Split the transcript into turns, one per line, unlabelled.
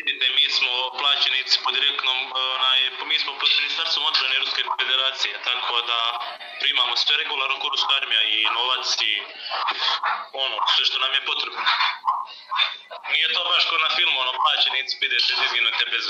vidite, mi smo plaćenici po direktnom, e, onaj, mi smo pod ministarstvom odbrane Ruske federacije, tako da primamo sve regularno ko Ruska armija i novac i ono, sve što nam je potrebno. Nije to baš ko na filmu, ono, plaćenici, idete, izginute bez